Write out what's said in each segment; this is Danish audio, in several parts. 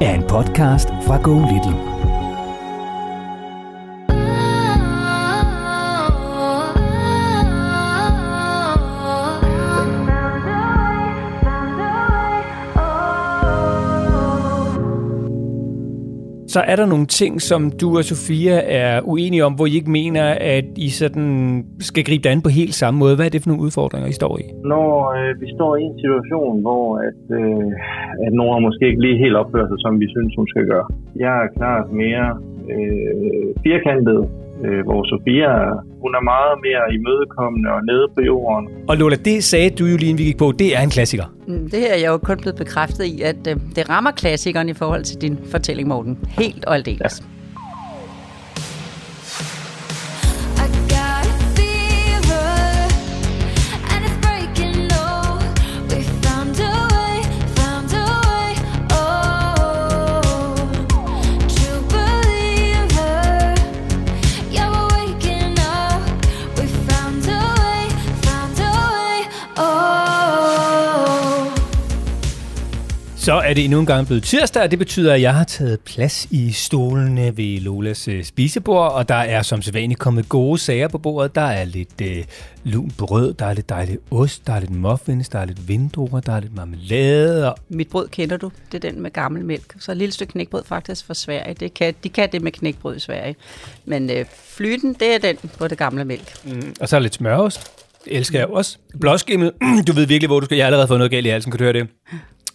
er en podcast fra Go Little. Så er der nogle ting, som du og Sofia er uenige om, hvor I ikke mener, at I sådan skal gribe det an på helt samme måde. Hvad er det for nogle udfordringer, I står i? Når øh, vi står i en situation, hvor at, øh, at Nora måske ikke lige helt opfører sig, som vi synes, hun skal gøre. Jeg er klart mere øh, firkantet øh, hvor Sofia hun er meget mere imødekommende og nede på jorden. Og Lola, det sagde du jo lige inden vi gik på, det er en klassiker. Mm, det er jeg jo kun blevet bekræftet i, at øh, det rammer klassikeren i forhold til din fortælling, Morten. Helt og aldeles. Ja. Så er det endnu en gang blevet tirsdag, og det betyder, at jeg har taget plads i stolene ved Lolas øh, spisebord, og der er som sædvanligt kommet gode sager på bordet. Der er lidt øh, lun brød, der er lidt dejligt ost, der er lidt muffins, der er lidt vindruer, der er lidt marmelade. Og... Mit brød kender du, det er den med gammel mælk. Så et lille stykke knækbrød faktisk fra Sverige. Det kan, de kan det med knækbrød i Sverige. Men øh, flyten, det er den på det gamle mælk. Mm, og så er lidt smørost. Det elsker jeg også. Blåskimmet, du ved virkelig, hvor du skal. Jeg har allerede fået noget galt i halsen, kan du høre det?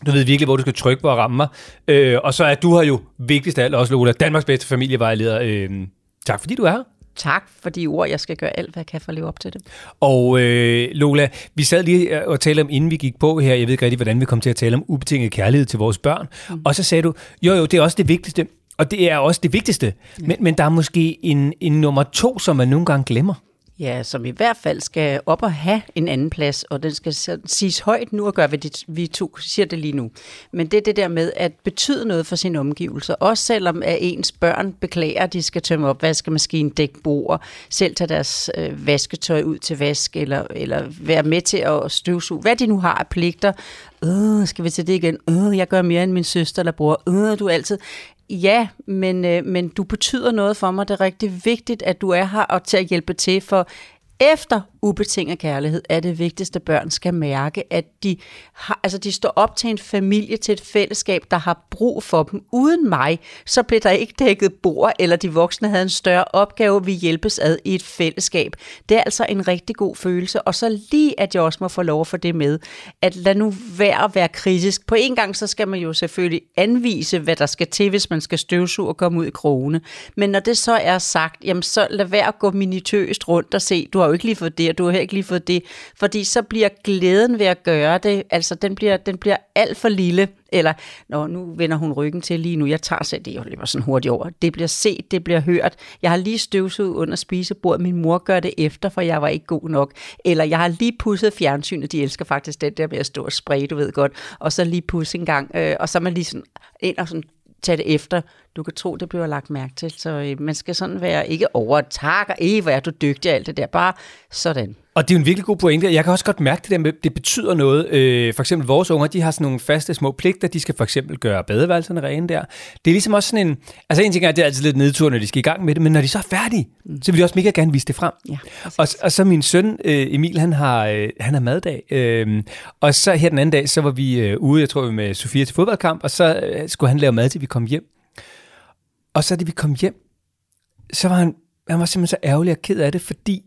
Du ved virkelig, hvor du skal trykke på at ramme mig. Øh, og så er du her jo vigtigst af alt også, Lola, Danmarks bedste familievejleder. Øh, tak fordi du er her. Tak for de ord. Jeg skal gøre alt, hvad jeg kan for at leve op til det. Og øh, Lola, vi sad lige og talte om, inden vi gik på her, jeg ved ikke rigtig, hvordan vi kom til at tale om ubetinget kærlighed til vores børn. Mm. Og så sagde du, jo jo, det er også det vigtigste. Og det er også det vigtigste. Ja. Men, men der er måske en, en nummer to, som man nogle gange glemmer. Ja, som i hvert fald skal op og have en anden plads, og den skal siges højt nu og gøre, hvad vi to siger det lige nu. Men det er det der med at betyde noget for sine omgivelser, også selvom at ens børn beklager, at de skal tømme op vaskemaskinen, dække bord, selv tage deres øh, vasketøj ud til vask, eller, eller være med til at støvsuge, hvad de nu har af pligter. Øh, skal vi til det igen? Øh, jeg gør mere end min søster eller bror. Øh, du er altid ja, men, øh, men du betyder noget for mig. Det er rigtig vigtigt, at du er her og til at hjælpe til, for efter ubetinget kærlighed er det vigtigste, børn skal mærke, at de, har, altså de står op til en familie, til et fællesskab, der har brug for dem. Uden mig, så blev der ikke dækket bord, eller de voksne havde en større opgave, vi hjælpes ad i et fællesskab. Det er altså en rigtig god følelse, og så lige at jeg også må få lov at få det med, at lad nu være at være kritisk. På en gang, så skal man jo selvfølgelig anvise, hvad der skal til, hvis man skal støvsuge og komme ud i krone. Men når det så er sagt, jamen så lad være at gå minitøst rundt og se, du har jo ikke lige fået det, og du har ikke lige fået det. Fordi så bliver glæden ved at gøre det, altså den bliver, den bliver alt for lille. Eller, nå, nu vender hun ryggen til lige nu, jeg tager selv det, jeg løber sådan hurtigt over. Det bliver set, det bliver hørt. Jeg har lige støvsuget under spisebordet, min mor gør det efter, for jeg var ikke god nok. Eller jeg har lige pudset fjernsynet, de elsker faktisk det der med at stå og spraye, du ved godt. Og så lige pudse en gang, øh, og så er man lige sådan ind og sådan tage det efter. Du kan tro, det bliver lagt mærke til. Så øh, man skal sådan være ikke over tak, og eh, hvor er du dygtig og alt det der. Bare sådan. Og det er jo en virkelig god pointe. Jeg kan også godt mærke det der med, det betyder noget. Øh, for eksempel vores unger, de har sådan nogle faste små pligter. De skal for eksempel gøre badeværelserne rene der. Det er ligesom også sådan en... Altså en ting er, at det er altid lidt nedtur, når de skal i gang med det, men når de så er færdige, mm. så vil de også mega gerne vise det frem. Ja, og, og så min søn øh, Emil, han har, øh, han har maddag. Øh, og så her den anden dag, så var vi øh, ude, jeg tror med Sofia til fodboldkamp, og så øh, skulle han lave mad til vi kom hjem. Og så da vi kom hjem, så var han, han var simpelthen så ærgerlig og ked af det, fordi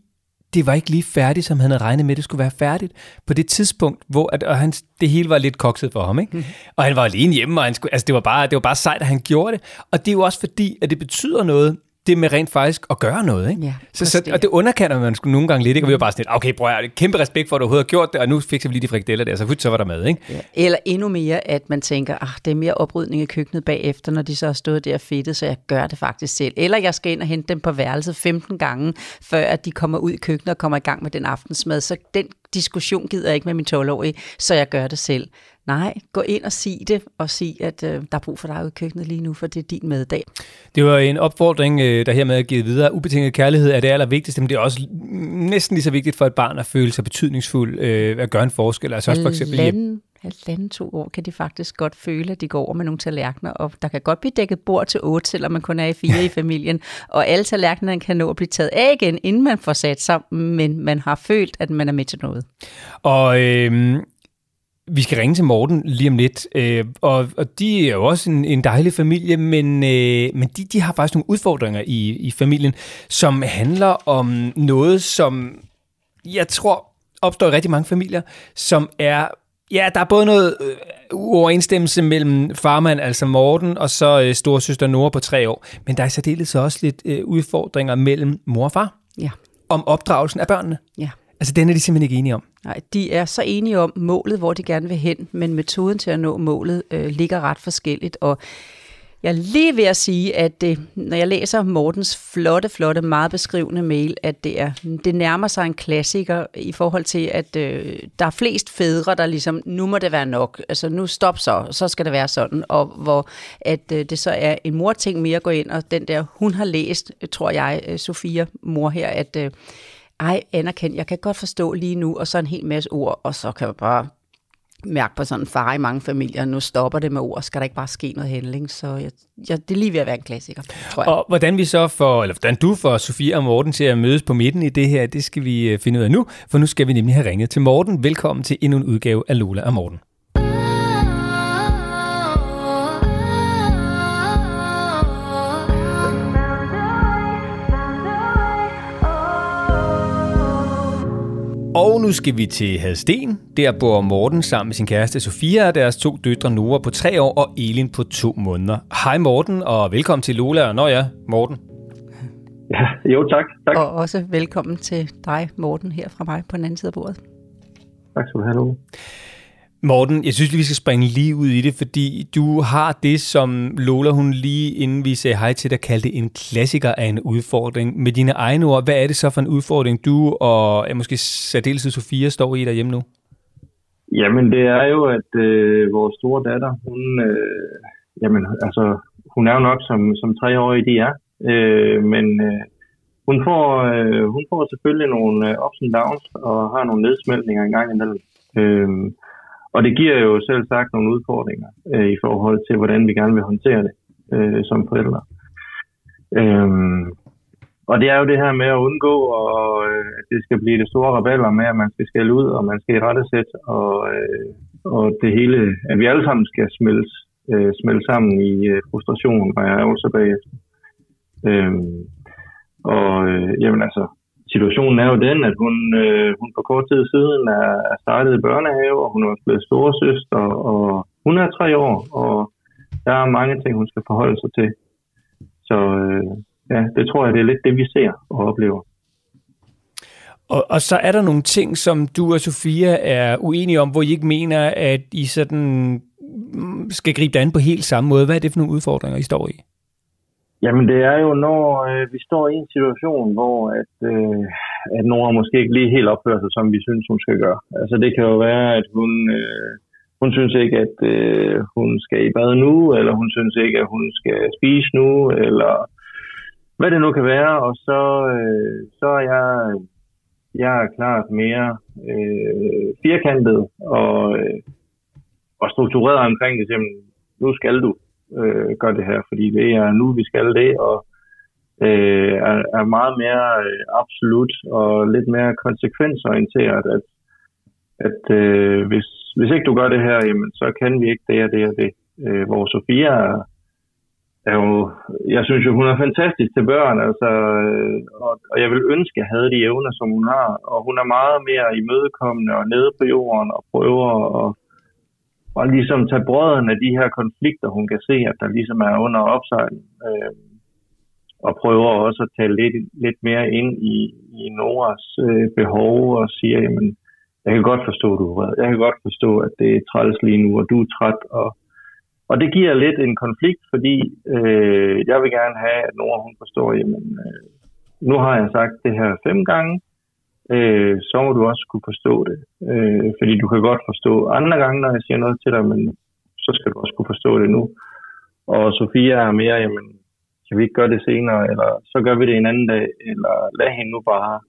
det var ikke lige færdigt, som han havde regnet med, det skulle være færdigt. På det tidspunkt, hvor at, og han, det hele var lidt kokset for ham. Ikke? Mm. Og han var alene hjemme, og han skulle, altså, det, var bare, det var bare sejt, at han gjorde det. Og det er jo også fordi, at det betyder noget, det med rent faktisk at gøre noget. Ikke? Ja, så, så, og det underkender man sgu nogle gange lidt. Ikke? Og vi var bare sådan lidt, okay, bror, jeg kæmpe respekt for, at du overhovedet har gjort det, og nu fik vi lige de frikadeller der, så så var der med. Ikke? Ja. Eller endnu mere, at man tænker, ah, det er mere oprydning i køkkenet bagefter, når de så har stået der fedtet, så jeg gør det faktisk selv. Eller jeg skal ind og hente dem på værelset 15 gange, før at de kommer ud i køkkenet og kommer i gang med den aftensmad. Så den diskussion gider jeg ikke med min 12-årige, så jeg gør det selv. Nej, gå ind og sig det, og sig, at øh, der er brug for dig ude i køkkenet lige nu, for det er din meddag. Det var en opfordring, øh, der hermed er givet videre. Ubetinget kærlighed er det allervigtigste, men det er også næsten lige så vigtigt for et barn at føle sig betydningsfuld, øh, at gøre en forskel. Altså også for eksempel halvanden, halvanden to år kan de faktisk godt føle, at de går over med nogle tallerkener, og der kan godt blive dækket bord til otte, selvom man kun er i fire i familien, og alle tallerkenerne kan nå at blive taget af igen, inden man får sat sammen, men man har følt, at man er med til noget. Og øh, vi skal ringe til Morten lige om lidt, øh, og, og de er jo også en, en dejlig familie, men, øh, men de, de har faktisk nogle udfordringer i, i familien, som handler om noget, som jeg tror opstår i rigtig mange familier, som er Ja, der er både noget øh, uoverensstemmelse mellem farmand, altså Morten, og så øh, storsøster Nora på tre år. Men der er i særdeleshed også lidt øh, udfordringer mellem mor og far. Ja. Om opdragelsen af børnene. Ja. Altså, den er de simpelthen ikke enige om. Nej, de er så enige om målet, hvor de gerne vil hen, men metoden til at nå målet øh, ligger ret forskelligt, og jeg er lige ved at sige, at det, når jeg læser Mortens flotte, flotte, meget beskrivende mail, at det, er, det nærmer sig en klassiker i forhold til, at øh, der er flest fædre, der ligesom, nu må det være nok, altså nu stop så, så skal det være sådan, og hvor at øh, det så er en morting mere at gå ind, og den der, hun har læst, tror jeg, øh, Sofia, mor her, at øh, ej, anerkend, jeg kan godt forstå lige nu, og så en hel masse ord, og så kan man bare mærke på sådan en far i mange familier, nu stopper det med ord, skal der ikke bare ske noget handling, så jeg, jeg, det er lige ved at være en klassiker, tror jeg. Og hvordan vi så får, eller hvordan du får Sofie og Morten til at mødes på midten i det her, det skal vi øh, finde ud af nu, for nu skal vi nemlig have ringet til Morten. Velkommen til endnu en udgave af Lola og Morten. Og nu skal vi til Hadsten. Der bor Morten sammen med sin kæreste Sofia og deres to døtre Nora på tre år og Elin på to måneder. Hej Morten, og velkommen til Lola. Og når ja, Morten. Ja, jo, tak. tak. Og også velkommen til dig, Morten, her fra mig på den anden side af bordet. Tak skal du have, Lola. Morten, jeg synes lige, vi skal springe lige ud i det, fordi du har det, som Lola, hun lige inden vi sagde hej til dig, kaldte en klassiker af en udfordring. Med dine egne ord, hvad er det så for en udfordring, du og ja, måske særdeleshed Sofia står i derhjemme nu? Jamen, det er jo, at øh, vores store datter, hun, øh, jamen, altså, hun er jo nok som, som treårig, de er, øh, men øh, hun, får, øh, hun får selvfølgelig nogle øh, ups and downs og har nogle nedsmeltninger en gang imellem. Øh, og det giver jo selv sagt nogle udfordringer øh, i forhold til, hvordan vi gerne vil håndtere det øh, som forældre. Øhm, og det er jo det her med at undgå, og, øh, at det skal blive det store rebeller med, at man skal skælde ud, og man skal i rettesæt, og, øh, og det hele, at vi alle sammen skal smelte, øh, smelte sammen i øh, frustration og ærgelse bagefter. Øhm, og øh, jamen altså, situationen er jo den, at hun, øh, hun for kort tid siden er, er startet i børnehave, og hun er blevet storesøster, og hun er tre år, og der er mange ting, hun skal forholde sig til. Så øh, ja, det tror jeg, det er lidt det, vi ser og oplever. Og, og så er der nogle ting, som du og Sofia er uenige om, hvor I ikke mener, at I sådan mm, skal gribe det an på helt samme måde. Hvad er det for nogle udfordringer, I står i? Jamen det er jo, når øh, vi står i en situation, hvor at, øh, at Nora måske ikke lige helt opfører sig, som vi synes, hun skal gøre. Altså det kan jo være, at hun, øh, hun synes ikke, at øh, hun skal i bad nu, eller hun synes ikke, at hun skal spise nu, eller hvad det nu kan være. Og så, øh, så er jeg, jeg er klart mere øh, firkantet og, øh, og struktureret omkring det. Jamen, nu skal du øh, gør det her, fordi det er nu, vi skal det, og øh, er, er meget mere øh, absolut og lidt mere konsekvensorienteret, at, at øh, hvis, hvis ikke du gør det her, jamen, så kan vi ikke det og det og det. Øh, hvor Sofia er, er jo, jeg synes jo, hun er fantastisk til børn, altså, øh, og, og jeg vil ønske, at jeg havde de evner, som hun har. Og hun er meget mere imødekommende og nede på jorden og prøver at og ligesom tage brødrene af de her konflikter, hun kan se, at der ligesom er under opsejling. Øh, og prøver også at tale lidt, lidt mere ind i, i Noras øh, behov og siger, jamen, jeg kan godt forstå, at du er vred. Jeg kan godt forstå, at det er træls lige nu, og du er træt. Og, og det giver lidt en konflikt, fordi øh, jeg vil gerne have, at Nora hun forstår, jamen, øh, nu har jeg sagt det her fem gange, øh, så må du også kunne forstå det. Øh, fordi du kan godt forstå andre gange, når jeg siger noget til dig, men så skal du også kunne forstå det nu. Og Sofia er mere, jamen, kan vi ikke gøre det senere, eller så gør vi det en anden dag, eller lad hende nu bare.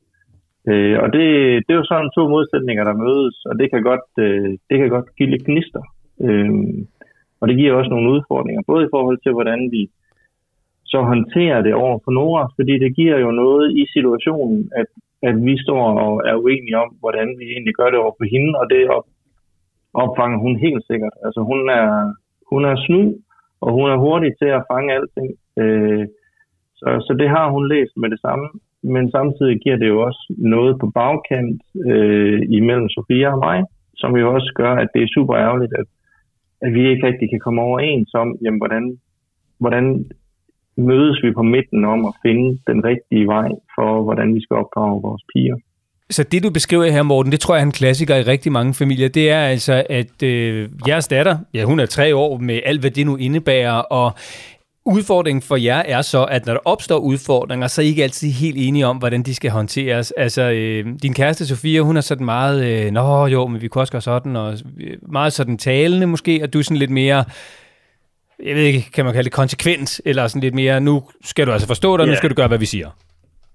Øh, og det, det er jo sådan to modsætninger, der mødes, og det kan godt, øh, det kan godt give lidt gnister. Øh, og det giver også nogle udfordringer, både i forhold til, hvordan vi så håndterer det over for Nora, fordi det giver jo noget i situationen, at, at vi står og er uenige om, hvordan vi egentlig gør det over på hende, og det op, opfanger hun helt sikkert. Altså hun er, hun er snu, og hun er hurtig til at fange alting. Øh, så, så det har hun læst med det samme, men samtidig giver det jo også noget på bagkant øh, imellem Sofia og mig, som jo også gør, at det er super ærgerligt, at, at vi ikke rigtig kan komme overens om, jamen, hvordan, hvordan mødes vi på midten om at finde den rigtige vej for, hvordan vi skal opdrage vores piger. Så det, du beskriver her, Morten, det tror jeg er en klassiker i rigtig mange familier. Det er altså, at øh, jeres datter, ja, hun er tre år med alt, hvad det nu indebærer, og Udfordringen for jer er så, at når der opstår udfordringer, så er I ikke altid helt enige om, hvordan de skal håndteres. Altså, øh, din kæreste Sofia, hun er sådan meget, øh, nå jo, men vi kunne også gøre sådan, og meget sådan talende måske, og du er sådan lidt mere, jeg ved ikke, kan man kalde det konsekvent, eller sådan lidt mere, nu skal du altså forstå dig, yeah. nu skal du gøre, hvad vi siger.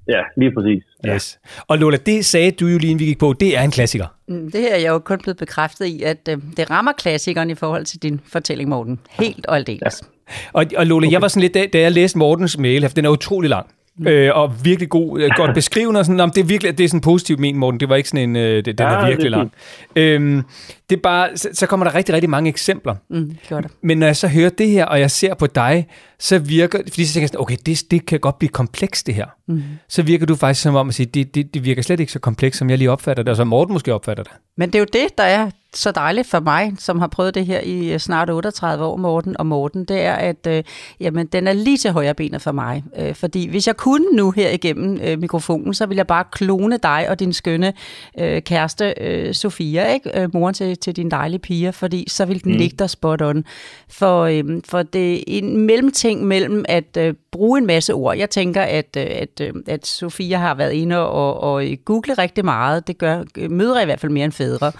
Ja, lige præcis. Ja. Yes. Og Lola, det sagde du jo lige inden vi gik på, det er en klassiker. Mm, det her er jeg jo kun blevet bekræftet i, at øh, det rammer klassikeren i forhold til din fortælling, Morten. Helt og aldeles. Ja. Og, og Lola, okay. jeg var sådan lidt, da, da jeg læste Mortens mail, den er utrolig lang. Mm. Øh, og virkelig god, øh, godt beskrivende. Og sådan, om det er virkelig det er sådan positivt men, Morten. Det var ikke sådan en, øh, det, den ja, er virkelig lang. Øhm, det er bare, så, så kommer der rigtig, rigtig mange eksempler. Mm, det. Men når jeg så hører det her, og jeg ser på dig, så virker, fordi så tænker jeg sådan, okay, det, det kan godt blive komplekst det her. Mm. Så virker du faktisk som om at sige, det, det, det virker slet ikke så komplekst, som jeg lige opfatter det, og som Morten måske opfatter det. Men det er jo det, der er så dejligt for mig, som har prøvet det her i øh, snart 38 år, Morten og Morten, det er, at øh, jamen, den er lige til højre benet for mig. Øh, fordi hvis jeg kunne nu her igennem øh, mikrofonen, så ville jeg bare klone dig og din skønne øh, kæreste, øh, Sofia, ikke? Øh, moren til, til din dejlige piger, fordi så ville den mm. ligge der spot on. For, øh, for det er en mellemting mellem at øh, bruge en masse ord. Jeg tænker, at, øh, at, øh, at Sofia har været inde og, og google rigtig meget. Det gør mødre i hvert fald mere end fædre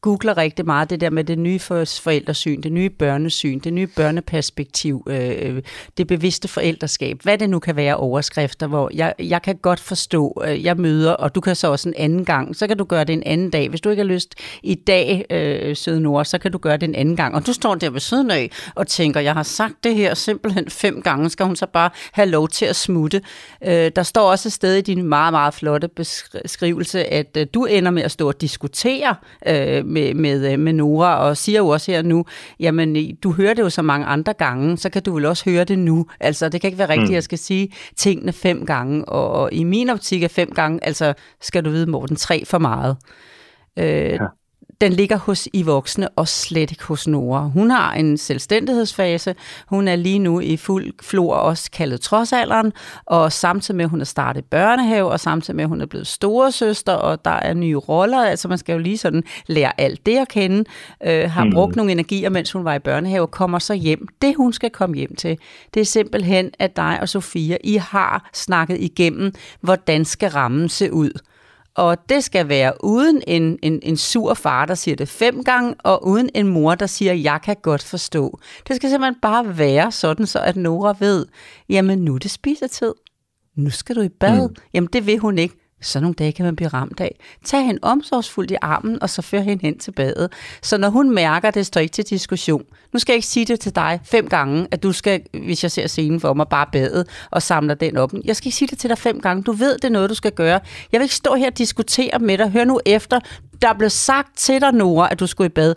googler rigtig meget det der med det nye forældresyn, det nye børnesyn, det nye børneperspektiv, øh, øh, det bevidste forældreskab, hvad det nu kan være overskrifter, hvor jeg, jeg kan godt forstå, øh, jeg møder, og du kan så også en anden gang, så kan du gøre det en anden dag. Hvis du ikke har lyst i dag, øh, Søde Nord, så kan du gøre det en anden gang. Og du står der ved siden af og tænker, jeg har sagt det her simpelthen fem gange, skal hun så bare have lov til at smutte. Øh, der står også et sted i din meget, meget flotte beskrivelse, at øh, du ender med at stå og diskutere øh, med, med, øh, med Nora, og siger jo også her nu, jamen, du hører det jo så mange andre gange, så kan du vel også høre det nu. Altså, det kan ikke være rigtigt, mm. at jeg skal sige tingene fem gange, og, og i min optik er fem gange, altså, skal du vide, Morten, tre for meget. Øh, ja den ligger hos I voksne og slet ikke hos Nora. Hun har en selvstændighedsfase. Hun er lige nu i fuld flor, også kaldet trodsalderen, og samtidig med, at hun er startet børnehave, og samtidig med, at hun er blevet storesøster, og der er nye roller. Altså man skal jo lige sådan lære alt det at kende. Øh, har mm. brugt nogle energier, mens hun var i børnehave, og kommer så hjem. Det, hun skal komme hjem til, det er simpelthen, at dig og Sofia, I har snakket igennem, hvordan skal rammen se ud. Og det skal være uden en, en, en sur far, der siger det fem gange, og uden en mor, der siger, jeg kan godt forstå. Det skal simpelthen bare være sådan, så at Nora ved, jamen nu er det spisetid. Nu skal du i bad. Mm. Jamen det vil hun ikke. Så nogle dage kan man blive ramt af. Tag hende omsorgsfuldt i armen, og så før hende hen til badet. Så når hun mærker, at det står ikke til diskussion. Nu skal jeg ikke sige det til dig fem gange, at du skal, hvis jeg ser scenen for mig, bare bade og samler den op. Jeg skal ikke sige det til dig fem gange. Du ved, det er noget, du skal gøre. Jeg vil ikke stå her og diskutere med dig. Hør nu efter. Der blev sagt til dig, Nora, at du skulle i bad.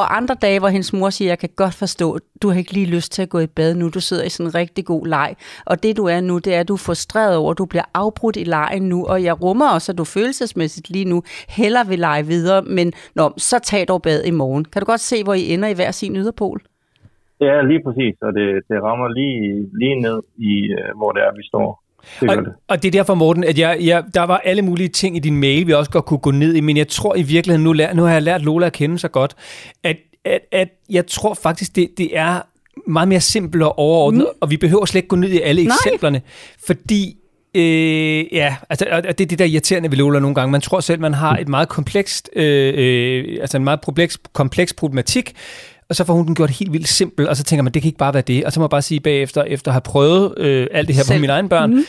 Og andre dage, hvor hendes mor siger, jeg kan godt forstå, du har ikke lige lyst til at gå i bad nu, du sidder i sådan en rigtig god leg. Og det du er nu, det er, at du er frustreret over, at du bliver afbrudt i lejen nu, og jeg rummer også, at du følelsesmæssigt lige nu heller vil lege videre, men nå, så tag dog bad i morgen. Kan du godt se, hvor I ender i hver sin yderpol? Ja, lige præcis, og det, det rammer lige, lige ned i, øh, hvor det er, vi står. Det og, det. og det er derfor, Morten, at jeg, jeg, der var alle mulige ting i din mail, vi også godt kunne gå ned i, men jeg tror i virkeligheden, nu, lær, nu har jeg lært Lola at kende så godt, at, at, at jeg tror faktisk, det, det er meget mere simpelt og overordnet, mm. og vi behøver slet ikke gå ned i alle Nej. eksemplerne, fordi Øh, ja, altså, og det er det der irriterende ved Lola nogle gange. Man tror selv, man har et meget komplekst, øh, øh, altså en meget kompleks, kompleks problematik, og så får hun den gjort helt vildt simpel, og så tænker man, det kan ikke bare være det. Og så må jeg bare sige bagefter, efter at have prøvet øh, alt det her Selv. på mine egne børn, mm.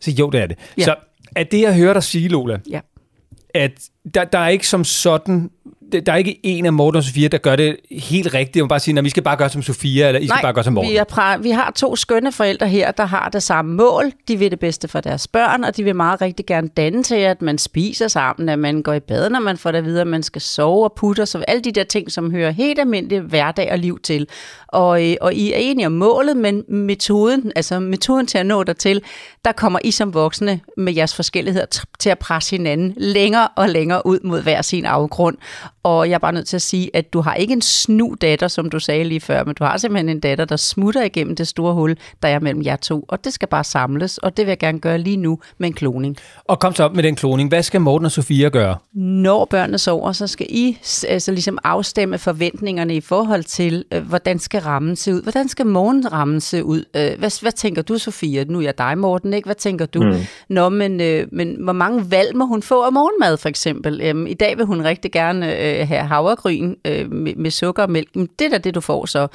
så jo, det er det. Ja. Så er det, jeg hører dig sige, Lola, ja. at der, der er ikke som sådan der er ikke en af Morten og Sofia, der gør det helt rigtigt. Må bare sige, at vi skal bare gøre som Sofia, eller I skal bare gøre som Morten. Vi, er vi har to skønne forældre her, der har det samme mål. De vil det bedste for deres børn, og de vil meget rigtig gerne danne til, at man spiser sammen, at man går i bad, når man får det videre, at man skal sove og putte, så alle de der ting, som hører helt almindelig hverdag og liv til. Og, øh, og I er enige om målet, men metoden, altså metoden til at nå dertil, der kommer I som voksne med jeres forskelligheder til at presse hinanden længere og længere ud mod hver sin afgrund. Og jeg er bare nødt til at sige, at du har ikke en snu datter, som du sagde lige før, men du har simpelthen en datter, der smutter igennem det store hul, der er mellem jer to. Og det skal bare samles, og det vil jeg gerne gøre lige nu med en kloning. Og kom så op med den kloning. Hvad skal Morten og Sofia gøre? Når børnene sover, så skal I altså ligesom afstemme forventningerne i forhold til, øh, hvordan skal rammen se ud? Hvordan skal morgenrammen se ud? Øh, hvad, hvad tænker du, Sofia? Nu er jeg dig, Morten, ikke? Hvad tænker du? Mm. Nå, men, øh, men hvor mange valg må hun få af morgenmad, for eksempel? Øhm, I dag vil hun rigtig gerne øh, Øh, have havregryn øh, med, med sukker og mælk. Men det er da det, du får så.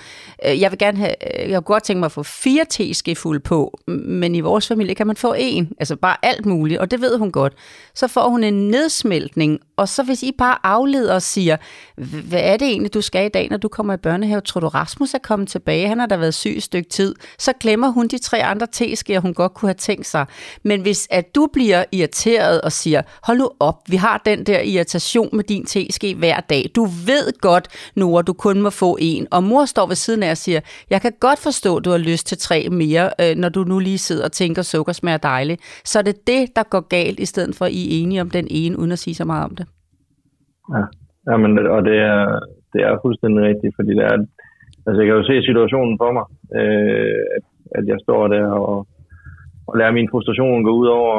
Øh, jeg vil gerne have, øh, jeg kunne godt tænke mig at få fire teskefulde på, men i vores familie kan man få en. Altså bare alt muligt, og det ved hun godt. Så får hun en nedsmeltning, og så hvis I bare afleder og siger, hvad er det egentlig, du skal i dag, når du kommer i børnehave? Tror du, Rasmus er kommet tilbage? Han har da været syg et stykke tid. Så glemmer hun de tre andre teskeer, hun godt kunne have tænkt sig. Men hvis at du bliver irriteret og siger, hold nu op, vi har den der irritation med din teske hver dag. Du ved godt, Nora, du kun må få en. Og mor står ved siden af og siger, jeg kan godt forstå, at du har lyst til tre mere, øh, når du nu lige sidder og tænker, sukker smager dejligt. Så er det det, der går galt, i stedet for at I er enige om den ene, uden at sige så meget om det. Ja, ja men, og det er, det er fuldstændig rigtigt, fordi det er, altså jeg kan jo se situationen for mig, øh, at, at jeg står der og, og lader min frustration gå ud over,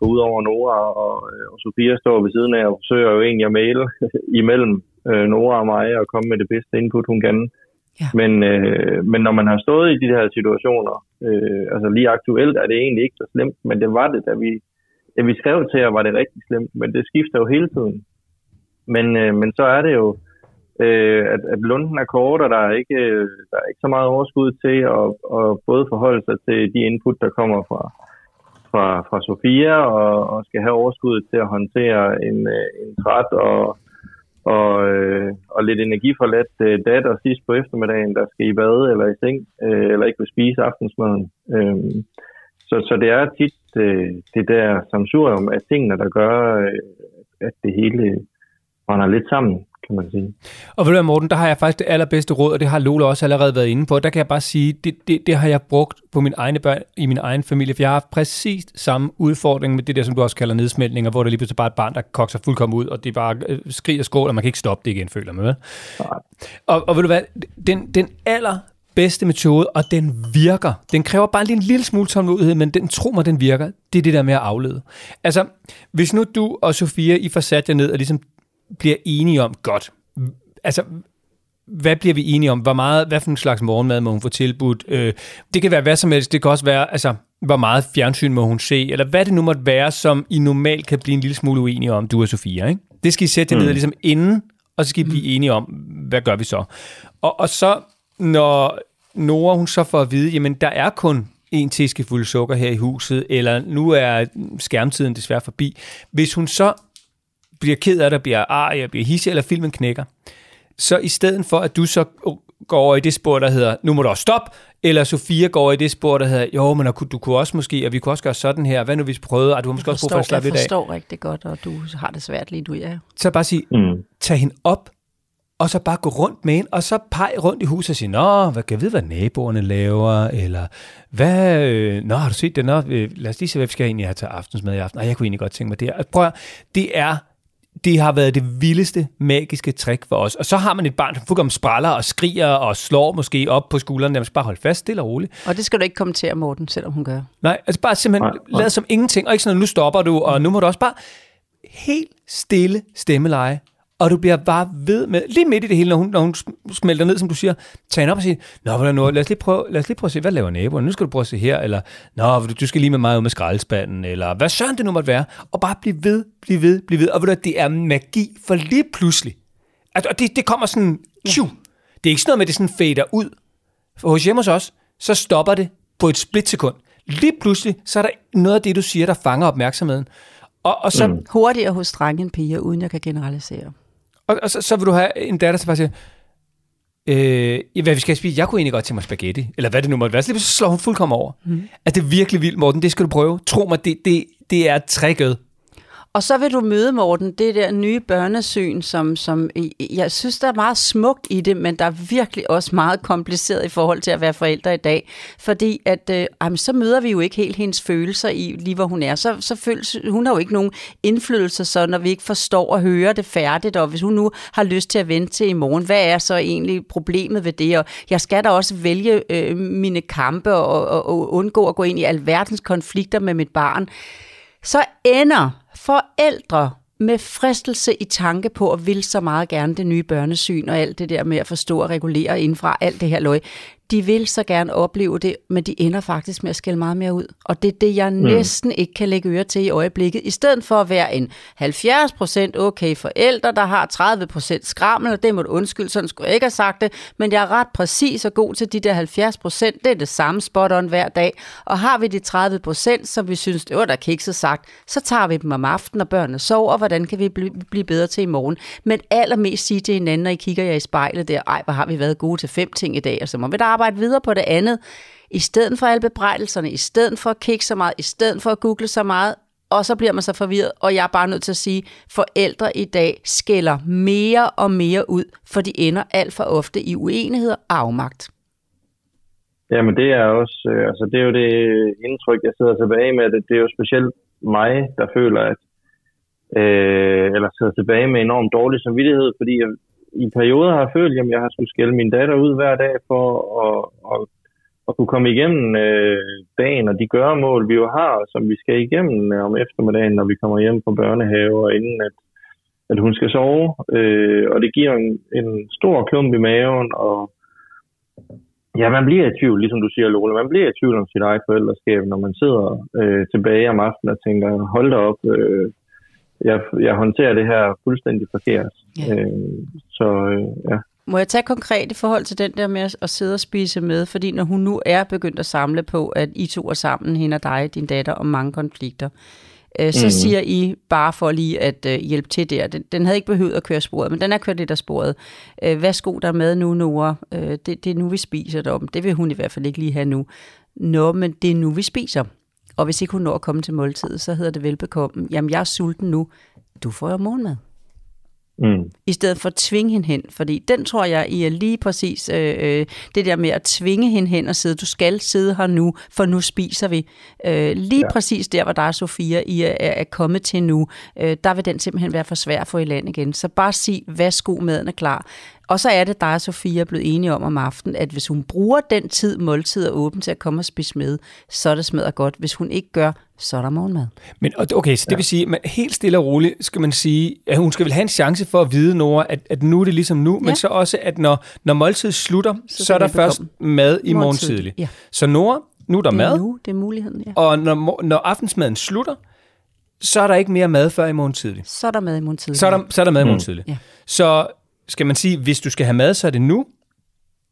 gå ud over Nora, og, og Sofia står ved siden af og forsøger jo egentlig at male imellem øh, Nora og mig og komme med det bedste input, hun kan. Ja. Men, øh, men når man har stået i de her situationer, øh, altså lige aktuelt er det egentlig ikke så slemt, men det var det, da vi, da vi skrev til jer, var det rigtig slemt, men det skifter jo hele tiden. Men, øh, men så er det jo, øh, at, at lunden er kort, og der er ikke, øh, der er ikke så meget overskud til at, at både forholde sig til de input, der kommer fra, fra, fra Sofia, og, og skal have overskud til at håndtere en, øh, en træt og, og, øh, og lidt energiforladt øh, datter sidst på eftermiddagen, der skal i bad eller i seng, øh, eller ikke vil spise aftensmaden. Øh, så, så det er tit øh, det der samsurium af tingene, der gør, øh, at det hele brænder lidt sammen, kan man sige. Og ved du Morten, der har jeg faktisk det allerbedste råd, og det har Lola også allerede været inde på. Der kan jeg bare sige, det, det, det har jeg brugt på min egne børn i min egen familie, for jeg har haft præcis samme udfordring med det der, som du også kalder nedsmeltninger, hvor der lige pludselig bare et barn, der kokser fuldkommen ud, og det er bare øh, skrig og skål, og man kan ikke stoppe det igen, føler man. Vel? Og, og ved du hvad, den, den aller bedste metode, og den virker. Den kræver bare lige en lille smule tålmodighed, men den tro mig, den virker. Det er det der med at aflede. Altså, hvis nu du og Sofia, I får sat jer ned og ligesom bliver enige om, godt, altså, hvad bliver vi enige om? Hvor meget, hvad for en slags morgenmad må hun få tilbudt? Øh, det kan være hvad som helst. Det kan også være, altså, hvor meget fjernsyn må hun se? Eller hvad det nu måtte være, som I normalt kan blive en lille smule uenige om, du og Sofia. Ikke? Det skal I sætte mm. ned ligesom inden, og så skal I blive mm. enige om, hvad gør vi så? Og, og så, når Nora hun så får at vide, jamen der er kun en teskefuld sukker her i huset, eller nu er skærmtiden desværre forbi. Hvis hun så bliver ked af det, bliver arg, bliver hissig, eller filmen knækker. Så i stedet for, at du så går over i det spor, der hedder, nu må du også stoppe, eller Sofia går over i det spor, der hedder, jo, men du kunne også måske, og vi kunne også gøre sådan her, hvad nu hvis vi prøvede, og du har måske også brug for at slappe lidt af. Jeg forstår rigtig godt, og du har det svært lige du, ja. Så bare sige, mm. tag hende op, og så bare gå rundt med hende, og så pege rundt i huset og sige, Nå, hvad kan jeg vide, hvad naboerne laver, eller hvad, øh, nå, har du set det? Nå, øh, lad os lige se, hvad vi skal egentlig have til aftensmad i aften. Nej, jeg kunne egentlig godt tænke mig det her. Prøv at, det er det har været det vildeste magiske trick for os. Og så har man et barn, som fuldkommen spræller og skriger og slår måske op på skulderen. Jamen, bare holde fast, stille og roligt. Og det skal du ikke kommentere, Morten, selvom hun gør. Nej, altså bare simpelthen lade som ingenting. Og ikke sådan, at nu stopper du, og nu må du også bare helt stille stemmeleje og du bliver bare ved med, lige midt i det hele, når hun, når hun smelter ned, som du siger, tag hende op og sige, Nå, hvordan nu, lad os, lige prøve, lad os lige prøve at se, hvad laver naboen? Nu skal du prøve at se her, eller Nå, du, skal lige med mig ud med skraldespanden, eller hvad søren det nu måtte være, og bare blive ved, blive ved, blive ved, og ved du, det er magi, for lige pludselig, at, og det, det kommer sådan, tju, det er ikke sådan noget med, at det sådan fader ud, for hos hjemme hos os, så stopper det på et splitsekund. Lige pludselig, så er der noget af det, du siger, der fanger opmærksomheden. Og, og så, mm. Hurtigere hos drenge end piger, uden jeg kan generalisere. Og, og så, så vil du have en datter, der bare siger, øh, hvad vi skal spise, jeg kunne egentlig godt tænke mig spaghetti, eller hvad det nu måtte være. Så lige så slår hun fuldkommen over. Mm. At det er virkelig vildt, Morten, det skal du prøve. Tro mig, det, det, det er trækket. Og så vil du møde, Morten, det der nye børnesyn, som, som jeg synes, der er meget smukt i det, men der er virkelig også meget kompliceret i forhold til at være forældre i dag. Fordi at, øh, jamen, så møder vi jo ikke helt hendes følelser i, lige hvor hun er. Så, så føles, hun har jo ikke nogen indflydelse, så når vi ikke forstår og hører det færdigt, og hvis hun nu har lyst til at vente til i morgen, hvad er så egentlig problemet ved det? Og jeg skal da også vælge øh, mine kampe og, og, og undgå at gå ind i alverdens konflikter med mit barn. Så ender forældre med fristelse i tanke på at vil så meget gerne det nye børnesyn og alt det der med at forstå og regulere indfra alt det her løg de vil så gerne opleve det, men de ender faktisk med at skælde meget mere ud. Og det er det, jeg mm. næsten ikke kan lægge øre til i øjeblikket. I stedet for at være en 70% okay forældre, der har 30% skrammel, og det må du undskylde, sådan skulle jeg ikke have sagt det, men jeg er ret præcis og god til de der 70%. Det er det samme spot on hver dag. Og har vi de 30%, som vi synes, det var der kikset sagt, så tager vi dem om aftenen, når børnene sover, og hvordan kan vi blive bedre til i morgen. Men allermest sige til hinanden, når I kigger jer i spejlet der, ej, hvor har vi været gode til fem ting i dag, og så må vi da arbejde videre på det andet, i stedet for alle bebrejdelserne, i stedet for at kigge så meget, i stedet for at google så meget, og så bliver man så forvirret, og jeg er bare nødt til at sige, forældre i dag skælder mere og mere ud, for de ender alt for ofte i uenighed og afmagt. Jamen det er også, øh, altså det er jo det indtryk, jeg sidder tilbage med, det, det er jo specielt mig, der føler, at øh, eller sidder tilbage med enormt dårlig samvittighed, fordi jeg i perioder har følt, at jeg har skulle skælde min datter ud hver dag for at, at, at kunne komme igennem øh, dagen og de gøremål, vi jo har, som vi skal igennem øh, om eftermiddagen, når vi kommer hjem fra børnehave, og inden at, at hun skal sove. Øh, og det giver en, en stor klump i maven, og ja, man bliver i tvivl, ligesom du siger, Lola. Man bliver i tvivl om sit eget forældreskab, når man sidder øh, tilbage om aftenen og tænker, hold da op, øh, jeg, jeg håndterer det her fuldstændig forkert. Ja. Øh, så øh, ja. Må jeg tage konkret i forhold til den der med at sidde og spise med? Fordi når hun nu er begyndt at samle på, at I to er sammen, hende og dig, din datter, om mange konflikter, øh, så mm. siger I, bare for lige at øh, hjælpe til der, den, den havde ikke behøvet at køre sporet, men den er kørt lidt af sporet. Øh, værsgo der med nu, Nora. Øh, det, det er nu, vi spiser det om. Det vil hun i hvert fald ikke lige have nu. Nå, men det er nu, vi spiser. Og hvis ikke hun når at komme til måltid, så hedder det velbekomme. Jamen, jeg er sulten nu. Du får jo morgenmad. Mm. I stedet for at tvinge hende hen. Fordi den tror jeg, I er lige præcis øh, øh, det der med at tvinge hende hen og sidde. Du skal sidde her nu, for nu spiser vi. Øh, lige ja. præcis der, hvor der er Sofia, I er, er kommet til nu, øh, der vil den simpelthen være for svær at få i land igen. Så bare sig, værsgo, maden er klar. Og så er det dig og Sofia blevet enige om om aftenen, at hvis hun bruger den tid, måltid er åben til at komme og spise med, så er det smadret godt. Hvis hun ikke gør, så er der morgenmad. Men okay, så det ja. vil sige, at helt stille og roligt skal man sige, at hun skal vel have en chance for at vide, Nora, at, at nu er det ligesom nu, ja. men så også, at når, når måltid slutter, så, så er der først mad i morgen tidlig. Ja. Så Nora, nu er der det er mad. Nu, det er muligheden, ja. Og når, når aftensmaden slutter, så er der ikke mere mad før i morgen tidlig. Så er der mad i morgen tidlig. Så er der, så er der mad i morgen tidlig. Mm. Ja. Så skal man sige, hvis du skal have mad, så er det nu,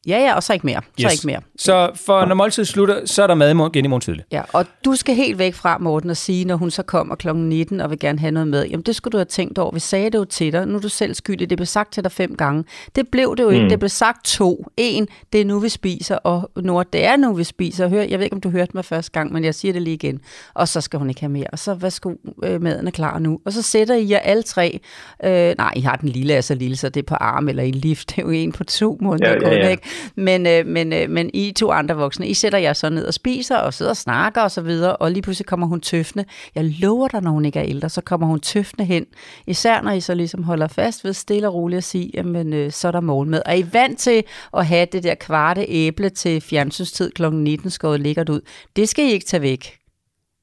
Ja, ja, og så ikke mere. Så ikke mere. Så for når måltid slutter, så er der mad igen i morgen tidlig. Ja, og du skal helt væk fra, Morten, og sige, når hun så kommer kl. 19 og vil gerne have noget med, jamen det skulle du have tænkt over. Vi sagde det jo til dig. Nu er du selv skyldig. Det blev sagt til dig fem gange. Det blev det jo ikke. Mm. Det blev sagt to. En, det er nu, vi spiser, og Nord, det er nu, vi spiser. Hør, jeg ved ikke, om du hørte mig første gang, men jeg siger det lige igen. Og så skal hun ikke have mere. Og så, værsgo, øh, maden er klar nu. Og så sætter I jer alle tre. Øh, nej, I har den lille, altså lille, så det er på arm eller i lift. Det er jo en på to måneder Ja, ja, kun, ja. ikke? Men, øh, men, øh, men I to andre voksne, I sætter jer så ned og spiser og sidder og snakker og så videre, og lige pludselig kommer hun tøffende. Jeg lover dig, når hun ikke er ældre, så kommer hun tøffende hen. Især når I så ligesom holder fast ved stille og roligt at sige, jamen øh, så er der morgenmad. Er I vant til at have det der kvarte æble til fjernsynstid kl. 19 skåret lækkert ud? Det skal I ikke tage væk.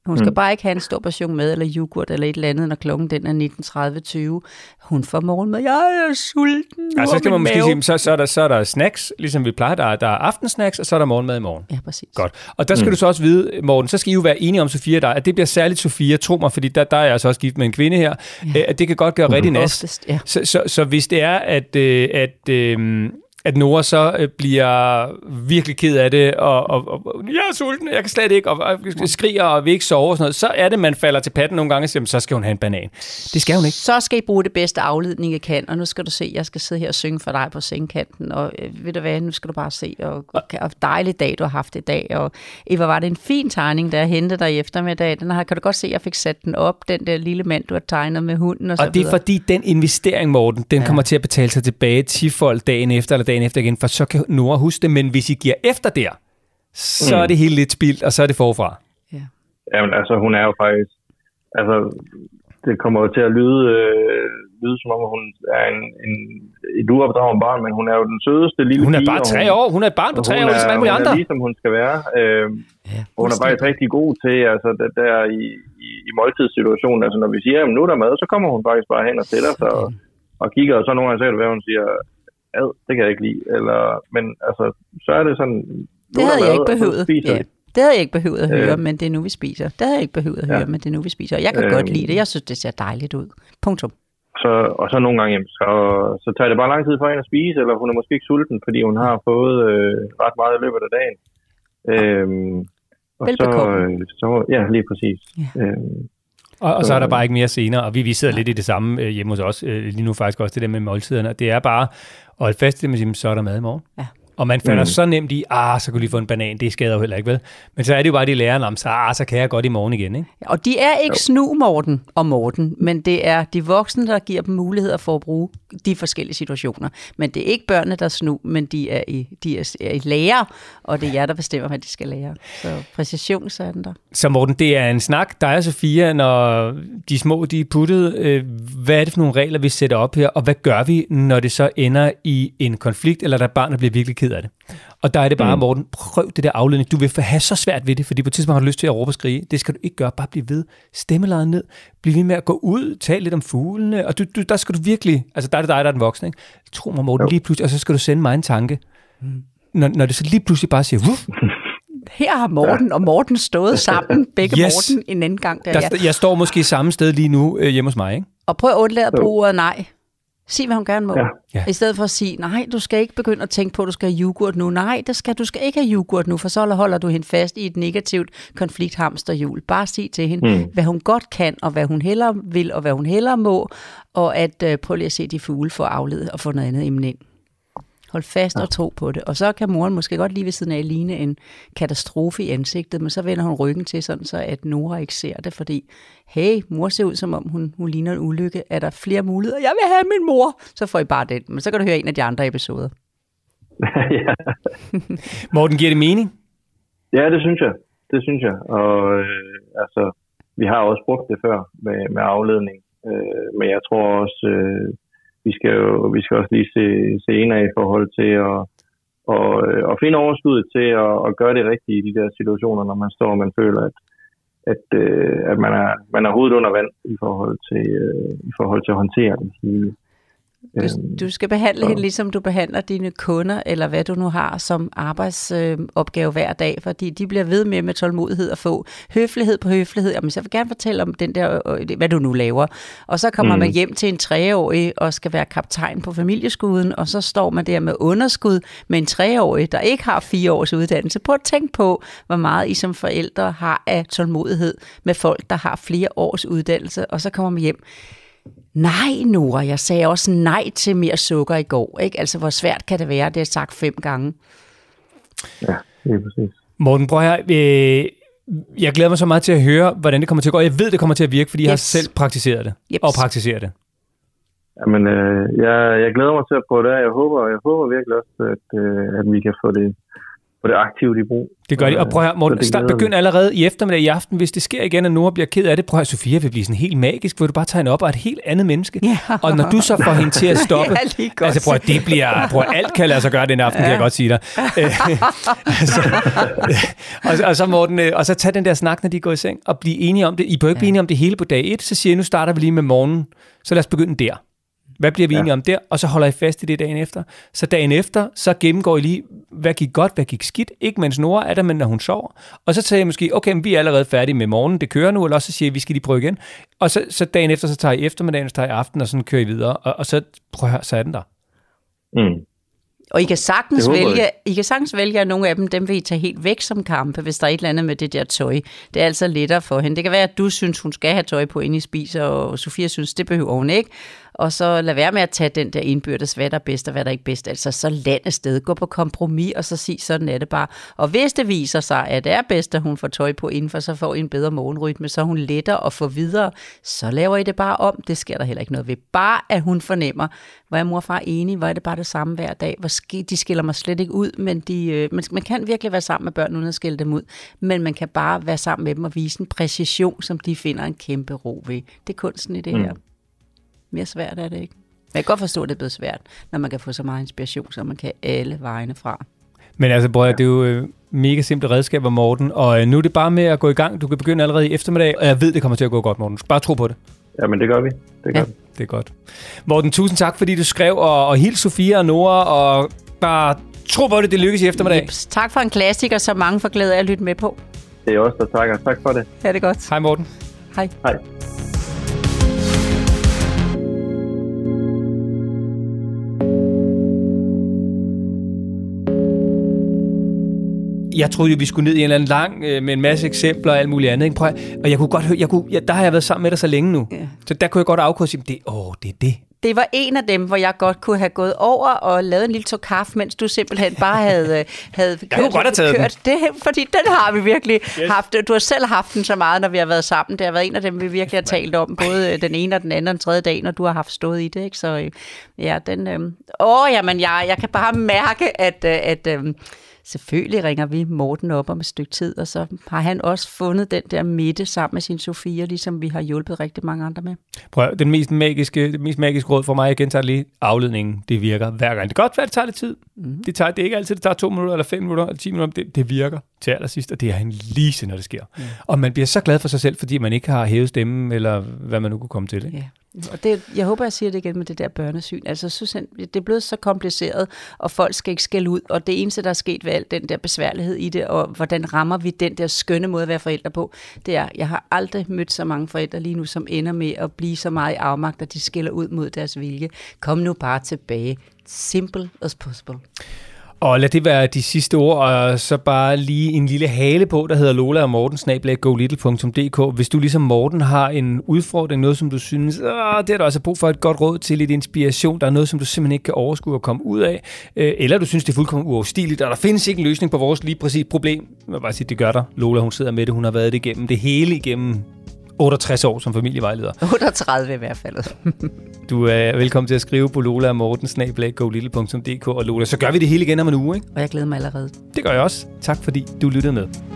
Hun skal mm. bare ikke have en stor portion mad eller yoghurt eller et eller andet, når klokken den er 19.30-20. Hun får morgenmad. Jeg er sulten. Nu Ja, så skal man måske mave- sige, så, så, er der, så er der snacks, ligesom vi plejer. Der, er- der er aftensnacks, og så er der morgenmad i morgen. Ja, præcis. Godt. Og der skal mm. du så også vide, Morten, så skal I jo være enige om, Sofia dig, at det bliver særligt Sofia, tro mig, fordi der, der er jeg altså også gift med en kvinde her, ja. at det kan godt gøre rigtig næst. Ja. Så, så, så hvis det er, at, øh, at, øh, at Nora så øh, bliver virkelig ked af det, og, og, og jeg er sulten, jeg kan slet ikke, og, og skriger og vil ikke sove og sådan noget, så er det, man falder til patten nogle gange og siger, "Jamen, så skal hun have en banan. Det skal hun ikke. Så skal I bruge det bedste afledning, I kan, og nu skal du se, jeg skal sidde her og synge for dig på sengkanten, og øh, ved du hvad, nu skal du bare se, og, og, og dejlig dag, du har haft i dag, og Eva, var det en fin tegning, der jeg hentede dig i eftermiddag, den her, kan du godt se, jeg fik sat den op, den der lille mand, du har tegnet med hunden og så Og det er videre. fordi, den investering, Morten, den. Ja. kommer til at betale sig tilbage tifold dagen efter eller dagen efter igen, for så kan Nora huske det. Men hvis I giver efter der, så Mm. er det hele lidt spildt, og så er det forfra. Jamen, altså, hun er jo faktisk... Altså, det kommer jo til at lyde, øh, lyde som om, hun er en, en, et uopdraget barn, men hun er jo den sødeste lille Hun er bare tre år. Hun er et barn på tre år, ligesom alle mulige hun andre. er lige, som hun skal være. Øh, ja, hun er faktisk rigtig god til, altså der, der i, i, i måltidssituationen, altså når vi siger, at nu er der mad, så kommer hun faktisk bare hen og sætter sig og, og kigger, og så nogle gange så kan det være, hun siger, ad, det kan jeg ikke lide, eller, men altså, så er det sådan, Det er havde jeg ikke behøvet. Ja. Det havde jeg ikke behøvet at høre, Øh. men det er nu, vi spiser. Det havde jeg ikke behøvet at høre, Ja. men det er nu, vi spiser. Og jeg kan Øh. godt lide det. Jeg synes, det ser dejligt ud. Punktum. Så, og så nogle gange, jamen, så, så tager det bare lang tid for hende at spise, eller hun er måske ikke sulten, fordi hun har fået øh, ret meget i løbet af dagen. Øhm, og så, øh, så, ja, lige præcis. Ja. Øhm, Og, og så er der Øh. bare ikke mere senere, og vi, vi sidder lidt i det samme øh, hjemme hos os, øh, lige nu faktisk også det der med måltiderne. Det er bare at holde fast i det, man siger, så er der mad i morgen. Ja. Og man falder mm. Så nemt i, ah, så kunne de få en banan, det skader jo heller ikke, vel? Men så er det jo bare, de lærer, om så, ah, så kan jeg godt i morgen igen, ikke? Og de er ikke snu, Morten og Morten, men det er de voksne, der giver dem muligheder for at bruge de forskellige situationer. Men det er ikke børnene, der er snu, men de er i, de er, er i lærer, og det er jer, der bestemmer, hvad de skal lære. Så præcision, så er den der. Så Morten, det er en snak, dig og Sofia, når de små de er puttet. Øh, hvad er det for nogle regler, vi sætter op her, og hvad gør vi, når det så ender i en konflikt, eller der barnet bliver virkelig ked af det? Og der er det bare, mm. Mm. Morten, prøv det der afledning. Du vil have så svært ved det, fordi på et tidspunkt har du lyst til at råbe og skrige. Det skal du ikke gøre. Bare blive ved. Stemmelejet ned. Bliv ved med at gå ud. Tale lidt om fuglene. Og du, du, der skal du virkelig... Altså, der er det dig, der er den voksne. Ikke? Tro mig, Morten, Jo. lige pludselig. Og så skal du sende mig en tanke. Når, når det så lige pludselig bare siger... Wuff, Her har Morten og Morten stået sammen, begge Yes. Morten, en anden gang. Der, der, ja. jeg står måske samme sted lige nu øh, hjemme hos mig, ikke? Og prøv at undlade at bruge ordet nej. Sig, hvad hun gerne må. Ja. Ja. I stedet for at sige, nej, du skal ikke begynde at tænke på, at du skal have yoghurt nu. Nej, det skal, du skal ikke have yoghurt nu, for så holder du hende fast i et negativt konflikthamsterhjul. Bare sig til hende, mm. Mm. hvad hun godt kan, og hvad hun hellere vil, og hvad hun hellere må, og at øh, prøv lige at se de fugle få afledet og få noget andet emne ind. Hold fast og tro på det. Og så kan moren måske godt lige ved siden af ligne en katastrofe i ansigtet, men så vender hun ryggen til, sådan så at Nora ikke ser det, fordi hey, mor ser ud som om hun, hun ligner en ulykke. Er der flere muligheder? Jeg vil have min mor! Så får I bare den. Men så kan du høre en af de andre episoder. ja. Morten, giver det mening? ja, det synes jeg. Det synes jeg. Og øh, altså, vi har også brugt det før med, med afledning. Øh, men jeg tror også, øh, vi skal jo vi skal også lige se, se ind i forhold til at, og, øh, og finde overskuddet til at, at gøre det rigtige i de der situationer, når man står og man føler, at, at, øh, at man, er, man er hovedet under vand i forhold til, øh, i forhold til at håndtere det hele. Du, du skal behandle hende, ligesom du behandler dine kunder, eller hvad du nu har som arbejdsopgave øh, hver dag, fordi de bliver ved med med tålmodighed at få høflighed på høflighed. Jamen, så jeg vil gerne fortælle om den der, øh, hvad du nu laver. Og så kommer mm. man hjem til en treårig og skal være kaptajn på familieskuden, og så står man der med underskud med en treårig, der ikke har fire års uddannelse. Prøv at tænke på, hvor meget I som forældre har af tålmodighed med folk, der har flere års uddannelse, og så kommer man hjem Nej, Nora, jeg sagde også nej til mere sukker i går. Ikke? Altså, hvor svært kan det være? Det har sagt fem gange. Ja, det er præcis. Morten, prøv her. Øh, jeg glæder mig så meget til at høre, hvordan det kommer til at gå. Jeg ved, det kommer til at virke, fordi yes. jeg har selv praktiseret det. Yes. Og praktiserer det. Jamen, øh, jeg, jeg glæder mig til at prøve det. Jeg håber, jeg håber virkelig også, at, øh, at vi kan få det, få det aktivt i brug. Det gør de. Og prøv at Morten, start, begynd allerede i eftermiddag i aften. Hvis det sker igen, at Nora bliver ked af det, prøv at Sofia vil blive sådan helt magisk, hvor du bare tager hende op og et helt andet menneske. Ja. Og når du så får hende til at stoppe, ja, altså prøv at det bliver, prøv at alt kan lade sig gøre den aften, ja. kan jeg godt sige dig. altså, og, og, så Morten, øh, og så tag den der snak, når de går i seng, og blive enige om det. I bør ikke ja. blive enige om det hele på dag 1, så siger jeg, nu starter vi lige med morgen, så lad os begynde der. Hvad bliver vi ja. enige om der? Og så holder I fast i det dagen efter. Så dagen efter, så gennemgår I lige, hvad gik godt, hvad gik skidt. Ikke mens Nora er der, men når hun sover. Og så tager jeg måske, okay, men vi er allerede færdige med morgen, det kører nu, eller også så siger I, vi skal lige prøve igen. Og så, så dagen efter, så tager I eftermiddagen, så tager I aften, og sådan kører I videre. Og, og så, prøv at høre, så er den der. Mm. Og I kan sagtens vælge, I kan sagtens vælge, at nogle af dem, dem vil I tage helt væk som kampe, hvis der er et eller andet med det der tøj. Det er altså lettere for hende. Det kan være, at du synes, hun skal have tøj på, inden I spiser, og Sofia synes, det behøver hun ikke og så lad være med at tage den der indbyrdes, hvad der er bedst og hvad der er ikke bedst. Altså så land sted, gå på kompromis, og så sig, sådan er det bare. Og hvis det viser sig, at det er bedst, at hun får tøj på indenfor, så får I en bedre morgenrytme, så hun letter at få videre, så laver I det bare om. Det sker der heller ikke noget ved. Bare at hun fornemmer, hvor er mor og far enige, hvor er det bare det samme hver dag. Hvor sk- de skiller mig slet ikke ud, men de, øh, man, man kan virkelig være sammen med børn, uden at skille dem ud. Men man kan bare være sammen med dem og vise en præcision, som de finder en kæmpe ro ved. Det er kunsten i det mm. her. Mere svært er det ikke. Men jeg kan godt forstå, at det er blevet svært, når man kan få så meget inspiration, så man kan alle vejene fra. Men altså, bror, det er jo øh, mega simple redskaber, Morten. Og øh, nu er det bare med at gå i gang. Du kan begynde allerede i eftermiddag, og jeg ved, det kommer til at gå godt, Morten. Du skal bare tro på det. Jamen, det gør vi. Det gør ja. vi. Det er godt. Morten, tusind tak, fordi du skrev, og, og hils Sofia og Nora, og bare tro på det, det lykkes i eftermiddag. Jeps. Tak for en klassiker, så mange får glæde af at lytte med på. Det er også der takker. Tak for det. Ja, det er godt. Hej, Morten. Hej. Hej. Jeg troede jo, vi skulle ned i en eller anden lang øh, med en masse eksempler og alt muligt andet. Ikke? Prøv, og jeg kunne godt høre, jeg kunne, ja, der har jeg været sammen med dig så længe nu. Ja. Så der kunne jeg godt afkode sige, det, åh, det er det. Det var en af dem, hvor jeg godt kunne have gået over og lavet en lille tog kaffe, mens du simpelthen bare havde, øh, havde kørt, jeg godt have taget kørt den. det. Fordi den har vi virkelig yes. haft. Du har selv haft den så meget, når vi har været sammen. Det har været en af dem, vi virkelig har talt om, både øh, den ene og den anden og den tredje dag, når du har haft stået i det. Ikke? Så ja, den... Øh... Åh, jamen, jeg, jeg kan bare mærke, at... at øh, selvfølgelig ringer vi Morten op om et stykke tid, og så har han også fundet den der midte sammen med sin Sofia, ligesom vi har hjulpet rigtig mange andre med. Prøv, den mest magiske, det mest magiske råd for mig, jeg gentager lige, afledningen, det virker hver gang. Det kan godt være, det tager lidt tid. Mm. Det, tager, det er ikke altid, det tager to minutter, eller fem minutter, eller ti minutter, det, det virker til allersidst, og det er en lise, når det sker. Mm. Og man bliver så glad for sig selv, fordi man ikke har hævet stemmen, eller hvad man nu kunne komme til. Ikke? Ja. Og det, jeg håber, jeg siger det igen med det der børnesyn. Altså, synes, det er blevet så kompliceret, og folk skal ikke skælde ud. Og det eneste, der er sket ved alt den der besværlighed i det, og hvordan rammer vi den der skønne måde at være forældre på, det er, jeg har aldrig mødt så mange forældre lige nu, som ender med at blive så meget i afmagt, at de skælder ud mod deres vilje. Kom nu bare tilbage. Simple as possible. Og lad det være de sidste ord, og så bare lige en lille hale på, der hedder Lola og Morten, golittle.dk. Hvis du ligesom Morten har en udfordring, noget som du synes, det er der også brug for et godt råd til, lidt inspiration, der er noget, som du simpelthen ikke kan overskue at komme ud af, øh, eller du synes, det er fuldkommen uoverstigeligt, og der findes ikke en løsning på vores lige præcis problem. Jeg vil bare sige, det gør der. Lola, hun sidder med det, hun har været det igennem det hele igennem 68 år som familievejleder. 38 i hvert fald. du er velkommen til at skrive på Lola og Morten, og Lola, så gør vi det hele igen om en uge, ikke? Og jeg glæder mig allerede. Det gør jeg også. Tak fordi du lyttede med.